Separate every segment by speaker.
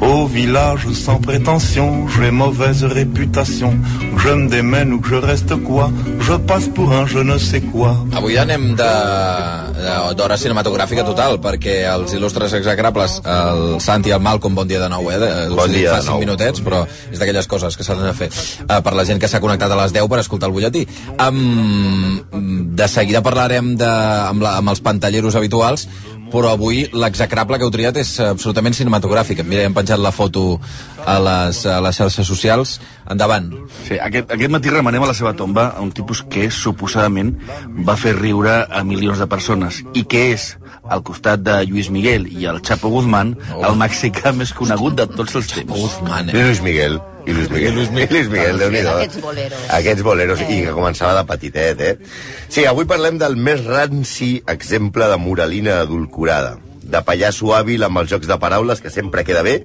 Speaker 1: Au village sans prétention, j'ai mauvaise réputation. Que je me démène ou que je reste quoi, je passe pour un je ne sais quoi.
Speaker 2: Avui anem d'hora cinematogràfica total, perquè els il·lustres execrables, el Santi i el Malcom, bon dia de nou, eh?
Speaker 3: Bon
Speaker 2: us dic,
Speaker 3: dia
Speaker 2: fa
Speaker 3: de
Speaker 2: 5
Speaker 3: nou.
Speaker 2: minutets, però és d'aquelles coses que s'han de fer uh, per la gent que s'ha connectat a les 10 per escoltar el butlletí. Um, de seguida parlarem de, amb, la, amb els pantalleros habituals, però avui l'execrable que heu triat és absolutament cinematogràfic. Mira, hem penjat la foto a les, a les xarxes socials. Endavant.
Speaker 4: Sí, aquest, aquest matí remenem a la seva tomba a un tipus que suposadament va fer riure a milions de persones i que és, al costat de Lluís Miguel i el Chapo Guzmán,
Speaker 2: Oh.
Speaker 4: el mexicà més conegut de tots els temps.
Speaker 2: Guzmán,
Speaker 3: I
Speaker 2: eh?
Speaker 3: Luis Miguel. I Luis Miguel. I Luis Miguel, Luis Miguel Déu-n'hi-do.
Speaker 5: Aquests boleros.
Speaker 3: Aquests boleros, i que començava de petitet, eh? Sí, avui parlem del més ranci exemple de moralina adulcorada. De pallasso hàbil amb els jocs de paraules, que sempre queda bé,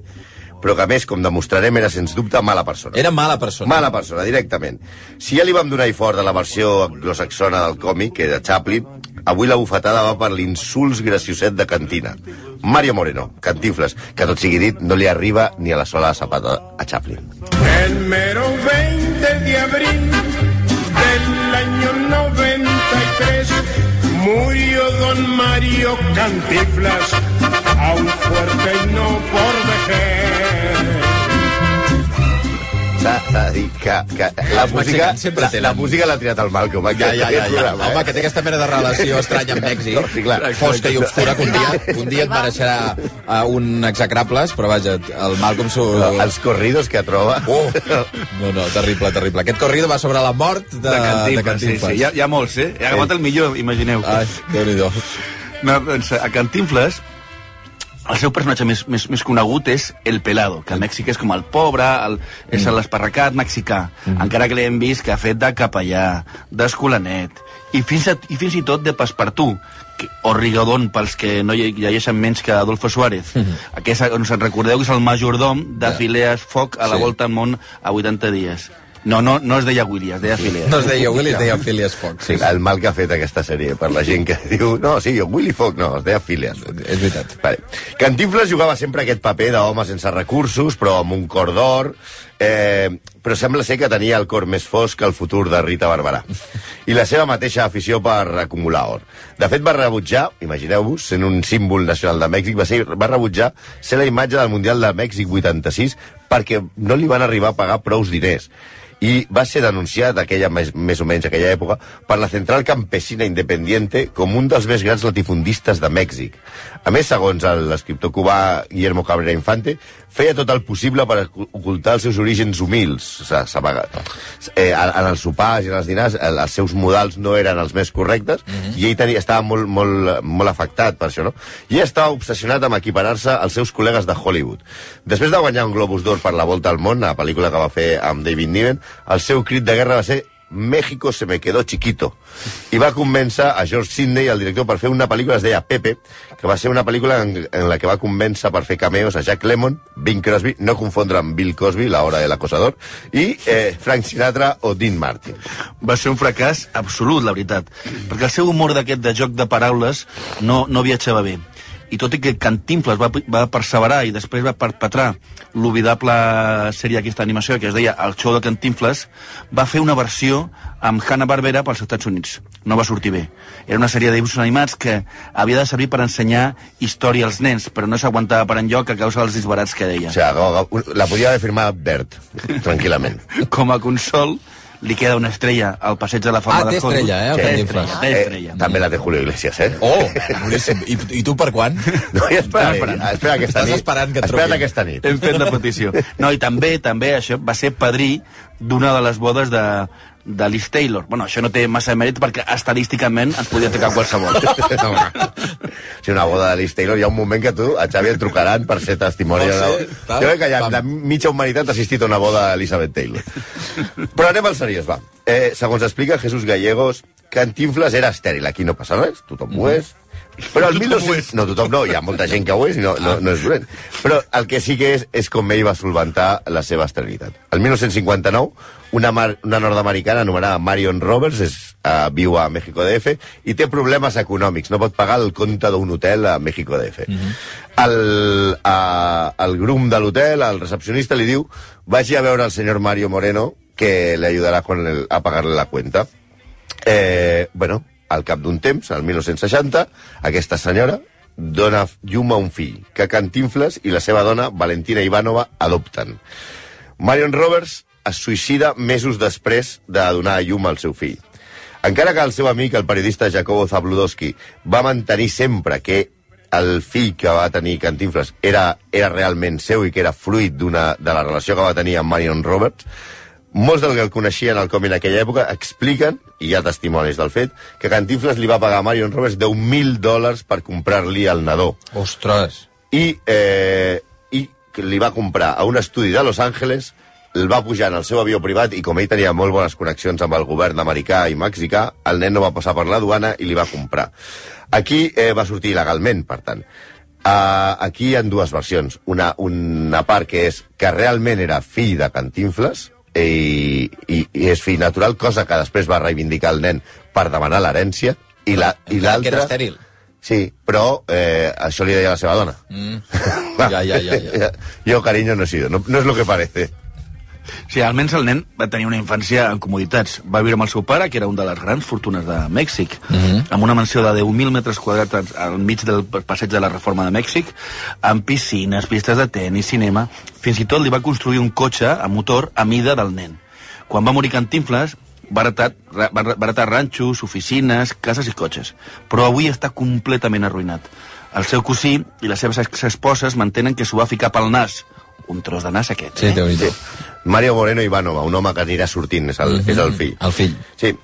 Speaker 3: però que a més, com demostrarem, era sens dubte mala persona.
Speaker 2: Era mala persona.
Speaker 3: Mala persona, directament. Si ja li vam donar i fort de la versió anglosaxona del còmic, que era Chaplin, avui la bufetada va per l'insults gracioset de cantina. Mario Moreno, Cantinfles, que tot sigui dit, no li arriba ni a la sola zapata a Chaplin.
Speaker 6: El mero 20 de abril del año 93 murió don Mario Cantiflas, aún fuerte y no por vejez.
Speaker 3: S'ha de dir que, que la,
Speaker 2: Els
Speaker 3: música, la, la música l'ha triat el Malcolm.
Speaker 2: Ja, ja, ja, ja.
Speaker 3: eh?
Speaker 2: Home, que té aquesta mena de relació estranya amb Mèxic.
Speaker 3: No, sí, clar.
Speaker 2: Fosca i obscura, que un dia, un dia et mereixerà uh, un execrables, però vaja, el Malcolm... Su...
Speaker 3: No, els corridos que troba...
Speaker 2: Oh, no, no, terrible, terrible. Aquest corrido va sobre la mort de,
Speaker 4: De Cantinflas,
Speaker 2: de
Speaker 4: sí,
Speaker 2: Cantinflas.
Speaker 4: sí. Hi ha, hi ha molts, eh? He agafat el millor, imagineu.
Speaker 2: Ai, Déu-n'hi-do.
Speaker 4: No, doncs, a Cantinflas, el seu personatge més, més, més conegut és El Pelado, que a Mèxic és com el pobre, el, és l'esparracat mexicà, encara que l'hem vist que ha fet de capellà, d'escolanet, i fins, a, i fins i tot de passepartú, que, o Rigodón, pels que no lle- llegeixen menys que Adolfo Suárez. Aquest, on se'n recordeu que és el majordom de
Speaker 2: Ja.
Speaker 4: Phileas Fogg a la
Speaker 2: Sí.
Speaker 4: volta al món a 80 dies. No, no, no es deia Willy, es deia Phileas.
Speaker 2: No es deia Willy, es deia Phileas Fogg.
Speaker 3: Sí, el mal que ha fet aquesta sèrie per la gent que diu no, sí, Willy Fogg, no, es deia Phileas.
Speaker 2: És veritat.
Speaker 3: Vale. Cantinfles jugava sempre aquest paper d'home sense recursos, però amb un cor d'or, eh, però sembla ser que tenia el cor més fosc que el futur de Rita Barberà. I la seva mateixa afició per acumular or. De fet, va rebutjar, imagineu-vos, sent un símbol nacional de Mèxic, va, ser, va rebutjar ser la imatge del Mundial de Mèxic 86 perquè no li van arribar a pagar prous diners i va ser denunciat aquella, més, més o menys aquella època per la Central Campesina Independiente com un dels més grans latifundistes de Mèxic. A més, segons l'escriptor cubà Guillermo Cabrera Infante, feia tot el possible per ocultar els seus orígens humils. Eh, en en els sopars i en els dinars el- els seus modals no eren els més correctes i ell tenia, estava molt, molt, molt afectat per això, no? I estava obsessionat amb equiparar-se als seus col·legues de Hollywood. Després de guanyar un Globus d'Or per la Volta al Món, la pel·lícula que va fer amb David Niven, el seu crit de guerra va ser México se me quedó chiquito. I va convèncer a George Sidney, el director, per fer una pel·lícula es deia Pepe, que va ser una pel·lícula en, en la que va convèncer per fer cameos a Jack Lemmon, Bing Crosby, no confondre amb Bill Cosby, la hora de l'acosador, i eh, Frank Sinatra o Dean Martin.
Speaker 4: va ser un fracàs absolut, la veritat. Perquè el seu humor d'aquest de joc de paraules no, no viatjava bé. I tot i que Cantinflas va, va perseverar i després va perpetrar l'oblidable sèrie aquesta animació que es deia El show de Cantinflas, va fer una versió amb Hanna-Barbera pels Estats Units. No va sortir bé. Era una sèrie de dibuixos animats que havia de servir per ensenyar història als nens, però no s'aguantava per enlloc a causa dels disbarats que deia.
Speaker 3: O sigui, la podia haver firmat Bert, tranquil·lament.
Speaker 4: Com a consol, li queda una estrella al passeig de la fama
Speaker 2: Ah,
Speaker 4: de
Speaker 2: té
Speaker 4: Hollywood.
Speaker 2: estrella, eh,
Speaker 4: Té
Speaker 2: Cantinflas.
Speaker 4: estrella, té estrella.
Speaker 3: Eh, també la té Julio Iglesias, eh?
Speaker 2: Oh, boníssim. I, I tu per quan?
Speaker 3: No, ja espera,
Speaker 4: esperant.
Speaker 3: espera aquesta
Speaker 2: Estàs
Speaker 3: nit.
Speaker 2: esperant que et
Speaker 3: Espera't
Speaker 2: truquin.
Speaker 3: aquesta nit.
Speaker 4: Hem fet la petició. No, i també, també això va ser padrí d'una de les bodes de, de Liz Taylor. Bueno, això no té massa mèrit perquè estadísticament ens podia tocar qualsevol.
Speaker 3: Si una boda de Liz Taylor, hi ha un moment que tu, a Xavi el trucaran per ser testimoni.
Speaker 2: No sé, tal.
Speaker 3: Jo crec que ja,
Speaker 2: Pam.
Speaker 3: la mitja humanitat ha assistit a una boda d'Elizabeth Taylor. Però anem al seriós, va. Eh, segons explica Jesús Gallegos, Cantinflas era estèril. Aquí no passa res, tothom ho és. Però el
Speaker 4: Tothom ho
Speaker 3: 1900... No, tothom no, hi ha molta gent que ho és i no, no, no és dolent. Però el que sí que és, és com ell va solventar la seva esterilitat. El 1959, una, mar, una nord-americana anomenada Marion Roberts és, uh, viu a México DF i té problemes econòmics, no pot pagar el compte d'un hotel a México DF. Mm -hmm. el, uh, el grum de l'hotel, el recepcionista, li diu vagi a veure el senyor Mario Moreno que le ayudará con el, a pagarle la cuenta. Eh, bueno, al cap d'un temps, el 1960, aquesta senyora dona llum a un fill, que Cantinfles i la seva dona, Valentina Ivanova, adopten. Marion Roberts es suïcida mesos després de donar llum al seu fill. Encara que el seu amic, el periodista Jacobo Zabludowski, va mantenir sempre que el fill que va tenir Cantinfles era, era realment seu i que era fruit de la relació que va tenir amb Marion Roberts, molts del que el coneixien al còmic en aquella època expliquen, i hi ha testimonis del fet, que Cantinfles li va pagar a Marion Roberts 10.000 dòlars per comprar-li el nadó.
Speaker 2: Ostres.
Speaker 3: I, eh, I li va comprar a un estudi de Los Angeles, el va pujar en el seu avió privat i com ell tenia molt bones connexions amb el govern americà i mexicà, el nen no va passar per la duana i li va comprar. Aquí eh, va sortir il·legalment, per tant. Uh, aquí hi ha dues versions. Una, una part que és que realment era fill de Cantinfles, i, i, i és fill natural, cosa que després va reivindicar el nen per demanar l'herència, i la- i
Speaker 2: que era estèril.
Speaker 3: Sí, però eh, això li deia la seva dona.
Speaker 2: Mm. Ja, ja, ja, ja.
Speaker 3: Yo, cariño, no he sido. No, no es lo que parece.
Speaker 4: Sí, almenys el nen va tenir una infància en comoditats. Va viure amb el seu pare, que era un de les grans fortunes de Mèxic, amb una mansió de 10.000 metres quadrats al- mig del passeig de la Reforma de Mèxic, amb piscines, pistes de tennis, cinema... Fins i tot li va construir un cotxe a motor a mida del nen. Quan va morir Cantinfles, va heretar, ra- va heretar ranxos, oficines, cases i cotxes. Però avui està completament arruïnat. El seu cosí i les seves exesposes mantenen que s'ho va ficar pel nas. Un tros de nas aquest,
Speaker 2: Sí,
Speaker 4: eh?
Speaker 2: déu nhi
Speaker 3: Sí. Mario Moreno Ivanova, un home que anirà sortint, és el,
Speaker 2: Mhm.
Speaker 3: és el fill.
Speaker 2: El fill.
Speaker 3: Sí.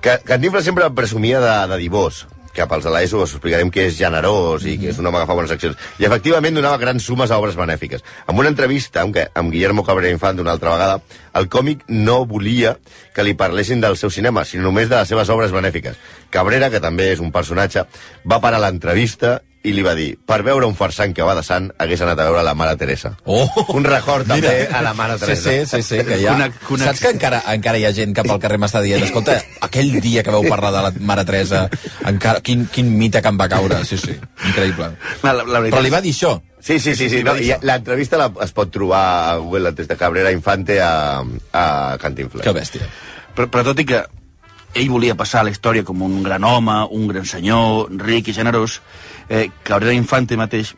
Speaker 3: Que, sempre presumia de, de divós que pels de l'ESO us explicarem que és generós i que és un home que fa bones accions. I efectivament donava grans sumes a obres benèfiques. En una entrevista amb, amb Guillermo Cabrera Infant una altra vegada, el còmic no volia que li parlessin del seu cinema, sinó només de les seves obres benèfiques. Cabrera, que també és un personatge, va parar l'entrevista i li va dir, per veure un farsant que va de sant, hagués anat a veure la Mare Teresa.
Speaker 2: Oh!
Speaker 3: Un record també a la Mare
Speaker 2: Sí,
Speaker 3: Teresa.
Speaker 2: sí, sí, sí, que hi ha...
Speaker 4: Conec- conec-
Speaker 2: Saps que encara, encara hi ha gent que pel carrer m'està dient escolta, aquell dia que vau parlar de la Mare Teresa, encara, quin, quin mite que em va caure. Sí, sí, increïble.
Speaker 4: La, la, la veritat
Speaker 2: Però li va dir això.
Speaker 3: Sí, sí, sí, sí, no, l'entrevista la- es pot trobar a Google, l'entrevista de Cabrera Infante a, a Cantinflas.
Speaker 2: Que bèstia.
Speaker 4: Però, però tot i que ell volia passar a la història com un gran home, un gran senyor, ric i generós, eh, Cabrera Infante mateix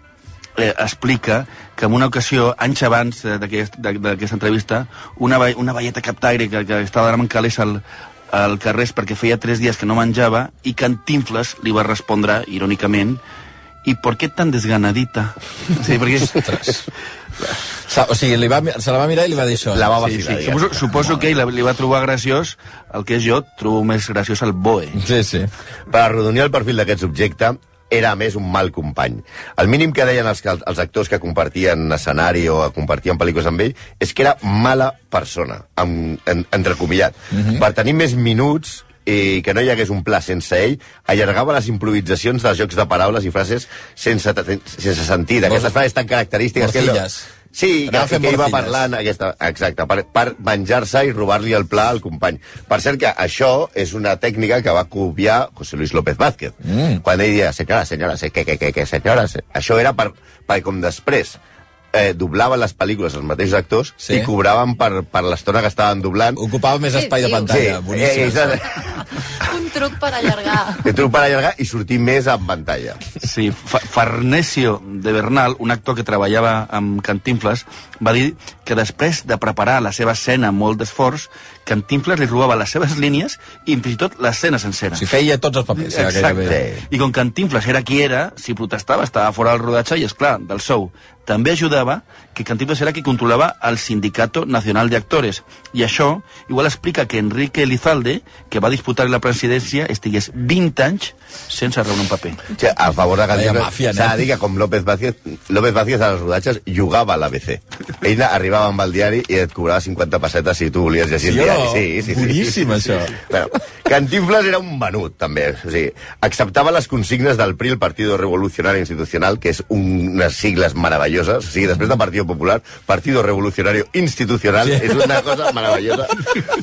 Speaker 4: eh, explica que en una ocasió, anys abans eh, d'aquesta entrevista, una, una velleta captaire que, que estava donant calés al, al carrer perquè feia tres dies que no menjava i Cantinfles li va respondre, irònicament, i per què tan desganadita? Sí, perquè...
Speaker 2: Sa, o sigui, li va, se la va mirar i li va dir això.
Speaker 3: La va
Speaker 4: Sí,
Speaker 3: vacilar,
Speaker 4: sí.
Speaker 3: diguem.
Speaker 4: Suposo, suposo que ell li va trobar graciós el que és jo, trobo més graciós el Boe.
Speaker 2: Sí, sí.
Speaker 3: Per arrodonir el perfil d'aquest subjecte, era a més un mal company. El mínim que deien els, que- els actors que compartien escenari o compartien pel·lícules amb ell és que era mala persona, amb, en, entrecomillat. Per tenir més minuts i que no hi hagués un pla sense ell, allargava les improvisacions dels jocs de paraules i frases sense, sense sentit. Aquestes frases tan característiques... que ell-
Speaker 2: Morcilles.
Speaker 3: Sí, que,
Speaker 2: fent
Speaker 3: que ell va parlant aquesta, exacte, per, per venjar-se i robar-li el pla al company. Per cert que això és una tècnica que va copiar José Luis López Vázquez.
Speaker 2: Mm.
Speaker 3: Quan ell deia, senyora, senyora, sé que, que, que, que senyora... se-". Això era per, per com després eh, doblaven les pel·lícules els mateixos actors
Speaker 2: Sí.
Speaker 3: i cobraven per, per l'estona que estaven doblant.
Speaker 2: Ocupava més
Speaker 5: Sí,
Speaker 2: espai de
Speaker 5: diu.
Speaker 2: pantalla. Boníssim.
Speaker 3: eh, eh,
Speaker 5: Un truc per allargar.
Speaker 3: que tu per allargar i sortir més en pantalla.
Speaker 4: Sí, Fa Farnesio de Bernal, un actor que treballava amb Cantinfles, va dir que després de preparar la seva escena amb molt d'esforç, Cantinfles li robava les seves línies i fins i tot l'escena sencera.
Speaker 2: O sigui, feia tots els papers. ja,
Speaker 4: Exacte.
Speaker 2: gairebé.
Speaker 4: I com Cantinfles era qui era, si protestava estava fora del rodatge i, és clar del sou. També ajudava que Cantinfles era qui controlava el Sindicato Nacional de Actores. I això igual explica que Enrique Elizalde, que va disputar la presidència, estigués 20 anys sense rebre un paper.
Speaker 3: O sigui, a favor de
Speaker 2: màfia,
Speaker 3: s'ha de dir que com López Vázquez, López Vázquez a les rodatges jugava a l'ABC. ell arribava amb el diari i et cobrava 50 pessetes si tu volies llegir
Speaker 2: Sí
Speaker 3: el diari. Sí, sí, sí.
Speaker 2: Boníssim,
Speaker 3: sí, sí,
Speaker 2: això.
Speaker 3: Bueno, Cantinflas era un venut, també. O sigui, acceptava les consignes del PRI, el Partido Revolucionario Institucional, que és un, unes sigles meravelloses. O sigui, després de Partido Popular, Partido Revolucionario Institucional,
Speaker 2: Sí.
Speaker 3: és una cosa meravellosa.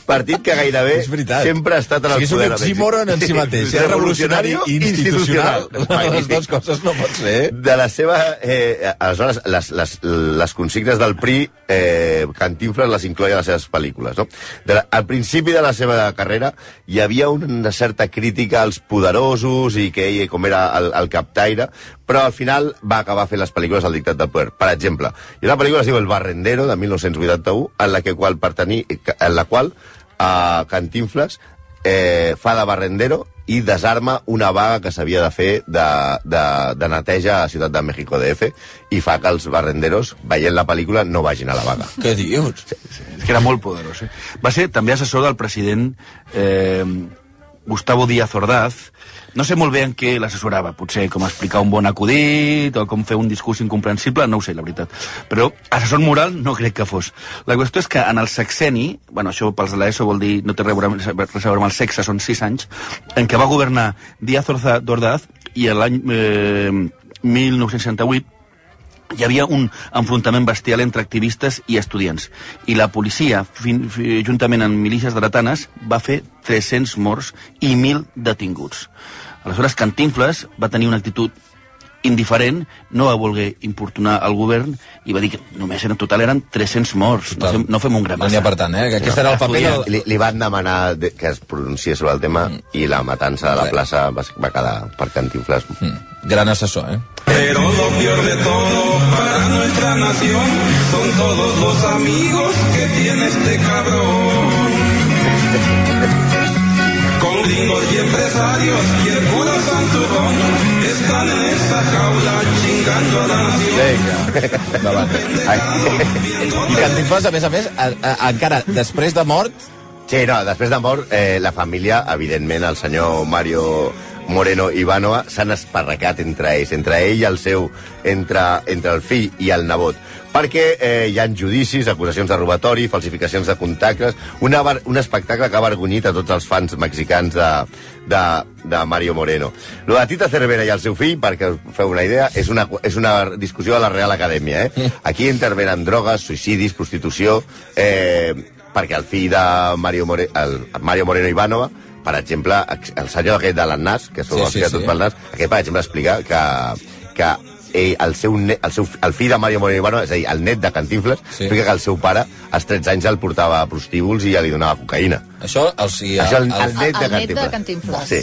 Speaker 3: Partit que gairebé sempre ha estat en el
Speaker 2: sigui, és un
Speaker 3: a
Speaker 2: oxímoron en si mateix. És revolucionari i institucional. Les
Speaker 3: Magnífic.
Speaker 2: dues coses no pot ser.
Speaker 3: De la seva... Eh, aleshores, les, les, les consignes del PRI, eh, Cantinflas les incloia a les seves pel·lícules. No? De la, al principi de la seva carrera hi havia una certa crítica als poderosos i que ell com era el, el captaire, però al final va acabar fent les pel·lícules al dictat del poder. Per exemple, hi ha una pel·lícula que es diu El Barrendero, de 1981, en la, que qual pertení, en la qual eh, Cantinflas eh, fa de barrendero i desarma una vaga que s'havia de fer de, de, de neteja a Ciutat de México DF i fa que els barrenderos, veient la pel·lícula, no vagin a la vaga.
Speaker 2: Què dius?
Speaker 4: És que era molt poderós. Eh? Va ser també assessor del president eh, Gustavo Díaz Ordaz. No sé molt bé en què l'assessorava, potser com explicar un bon acudit o com fer un discurs incomprensible, no ho sé, la veritat. Però assessor moral no crec que fos. La qüestió és que en el sexeni, bueno, això pels de l'ESO vol dir, no té res a veure amb el sexe, són sis anys, en què va governar Díaz Ordaz i l'any eh, 1968 hi havia un enfrontament bestial entre activistes i estudiants. I la policia, fin, fi, juntament amb milícies dretanes, va fer 300 morts i 1.000 detinguts. Aleshores, Cantinfles va tenir una actitud indiferent, no va voler importunar el govern i va dir que només en total eren 300 morts. No
Speaker 2: Total.
Speaker 4: fem, no fem un gran
Speaker 2: No n'hi ha per tant, eh? Que aquest era el paper del...
Speaker 3: Li, li van demanar de, que es pronunciés sobre el tema i la matança de la plaça va, va quedar per Cantinflas.
Speaker 2: Mm, Gran assessor, eh?
Speaker 5: Pero lo peor de todo para nuestra nación son todos los amigos que tiene este cabrón. Con gringos y empresarios y el puro santurrón están en esta jaula chingando a la nación.
Speaker 2: Vinga, endavant. I Cantinflas, a més a més, a, a, encara després de mort,
Speaker 3: Sí, no, després de mort, eh, la família, evidentment, el senyor Mario Moreno Ivanova, s'han esparracat entre ells, entre ell i el seu, entre, entre el fill i el nebot. Perquè eh, hi han judicis, acusacions de robatori, falsificacions de contactes, una, un espectacle que ha avergonyit a tots els fans mexicans de, de, de Mario Moreno. Lo de Tita Cervera i el seu fill, perquè us feu una idea, és una, és una discussió a la Real Acadèmia. Eh? Aquí intervenen drogues, suïcidis, prostitució... Eh, perquè el fill de Mario, More, el Mario Moreno Ivanova, per exemple, el senyor aquest de l'Annàs, que s'ho
Speaker 2: Sí,
Speaker 3: sí,
Speaker 2: sí,
Speaker 3: tot pel nas, aquest, per exemple, explica que, que ell, el, seu net, el, seu, el fill de Mario Moreno és a dir, el net de Cantinfles,
Speaker 2: Sí.
Speaker 3: explica que el seu pare als 13 anys el portava a prostíbuls i ja li donava cocaïna.
Speaker 2: això, o sigui,
Speaker 3: Això el,
Speaker 2: el,
Speaker 3: el, net de
Speaker 7: el net de.
Speaker 3: Cantinfles. Sí.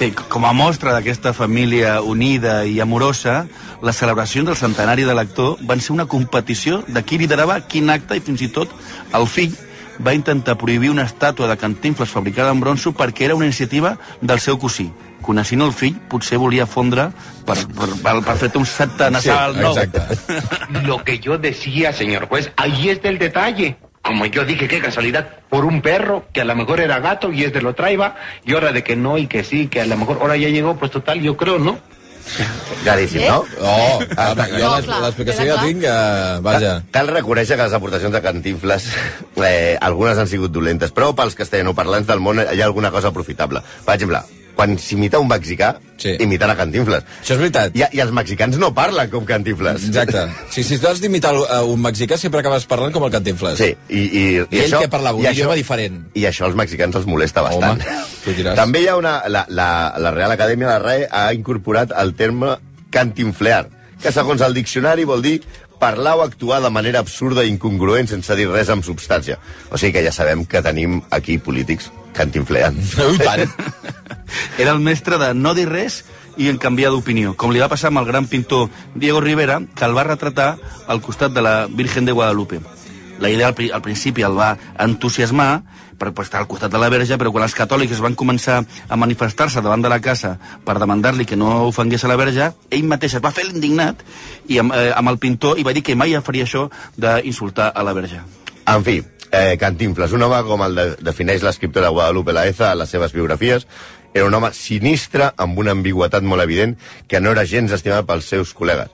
Speaker 4: Sí, com a mostra d'aquesta família unida i amorosa, les celebracions del centenari de l'actor van ser una competició de qui liderava quin acte i fins i tot el fill va intentar prohibir una estàtua de Cantinfles fabricada en bronzo perquè era una iniciativa del seu cosí. Coneixent el fill, potser volia fondre per, per, per, per fer-te un secte nasal
Speaker 2: Sí,
Speaker 4: nou.
Speaker 2: exacte.
Speaker 8: Lo que yo decía, señor juez, ahí está el detalle. Como yo dije, qué casualidad, por un perro que a lo mejor era gato y este lo traía, y ahora de que no y que sí, que a lo mejor ahora ya llegó, pues total, yo creo, ¿no?
Speaker 3: Claríssim,
Speaker 7: Eh?
Speaker 3: no?
Speaker 2: Oh,
Speaker 3: Ah,
Speaker 2: jo
Speaker 7: no,
Speaker 2: l'es-
Speaker 7: clar,
Speaker 2: l'explicació ja tinc, eh, vaja.
Speaker 3: Cal reconèixer que les aportacions de Cantinfles, eh, algunes han sigut dolentes, però pels castellanoparlants del món hi ha alguna cosa aprofitable. Per exemple, quan s'imita un mexicà,
Speaker 2: Sí.
Speaker 3: imitant a Cantinfles.
Speaker 2: Això és veritat.
Speaker 3: I, I els mexicans no parlen com Cantinfles.
Speaker 2: Exacte. Sí, si has d'imitar a un mexicà, sempre acabes parlant com el Cantinfles.
Speaker 3: Sí, i, i,
Speaker 2: I ell que parlava un idioma diferent.
Speaker 3: I això als mexicans els molesta bastant.
Speaker 2: Home.
Speaker 3: També hi ha una... La, la, la Real Acadèmia de la RAE ha incorporat el terme cantinflear, que segons el diccionari vol dir parlar o actuar de manera absurda i incongruent sense dir res amb substància. O sigui que ja sabem que tenim aquí polítics cantinfleant.
Speaker 2: I tant.
Speaker 4: Era el mestre de no dir res i en canviar d'opinió, com li va passar amb el gran pintor Diego Rivera, que el va retratar al costat de la Virgen de Guadalupe. La idea al, al principi el va entusiasmar per, per estar al costat de la verge, però quan els catòlics van començar a manifestar-se davant de la casa per demandar-li que no ofengués a la verge, ell mateix es va fer l'indignat i amb, eh, amb el pintor i va dir que mai faria això d'insultar a la verge.
Speaker 3: En fi, eh, Cantinfles, un home com el de, defineix l'escriptora Guadalupe Laeza a les seves biografies, era un home sinistre amb una ambigüetat molt evident que no era gens estimat pels seus col·legues.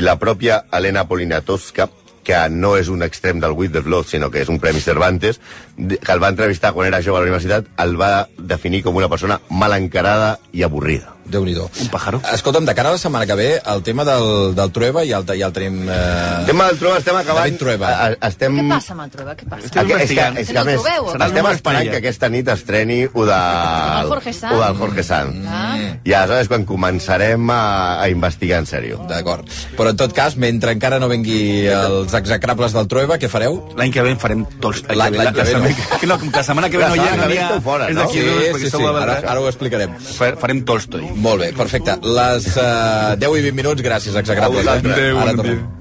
Speaker 3: I la pròpia Helena Polinatowska, que no és un extrem del With the Flow, sinó que és un Premi Cervantes, que el va entrevistar quan era jove a la universitat, el va definir com una persona mal encarada i avorrida.
Speaker 2: Déu nhi
Speaker 4: Un pájaro.
Speaker 2: Escolta'm, de cara a la setmana que ve, el tema del, del Trueba ja el, ja el tenim... Eh...
Speaker 3: El tema del Trueba estem acabant...
Speaker 2: David Trueba.
Speaker 3: a- a- Estem...
Speaker 7: Què passa amb el Trueba? Què passa?
Speaker 4: Estem
Speaker 3: Aqu- és que, és
Speaker 7: Que
Speaker 3: que,
Speaker 7: no
Speaker 3: més,
Speaker 7: trobeu, o
Speaker 3: estem
Speaker 4: Serà
Speaker 3: esperant que aquesta nit estreni ho de...
Speaker 7: El Jorge Sanz.
Speaker 3: Ho del Jorge Sanz.
Speaker 7: Ah.
Speaker 3: I aleshores quan començarem a, a investigar en sèrio.
Speaker 2: D'acord. Però en tot cas, mentre encara no vengui els execrables del Trueba, què fareu?
Speaker 4: L'any que ve en farem tots.
Speaker 2: L'any- l'any que ve no.
Speaker 4: no. Que no, que la setmana que ve no hi ha, no
Speaker 3: que fora,
Speaker 4: és
Speaker 3: no?
Speaker 4: perquè esteu a
Speaker 2: ara, ara ho explicarem.
Speaker 4: Fa- Farem Tolstoi.
Speaker 2: Molt bé, perfecte. Les uh, 10 i 20 minuts, gràcies. Eh?
Speaker 3: Adéu, bon
Speaker 2: tornem.
Speaker 3: dia.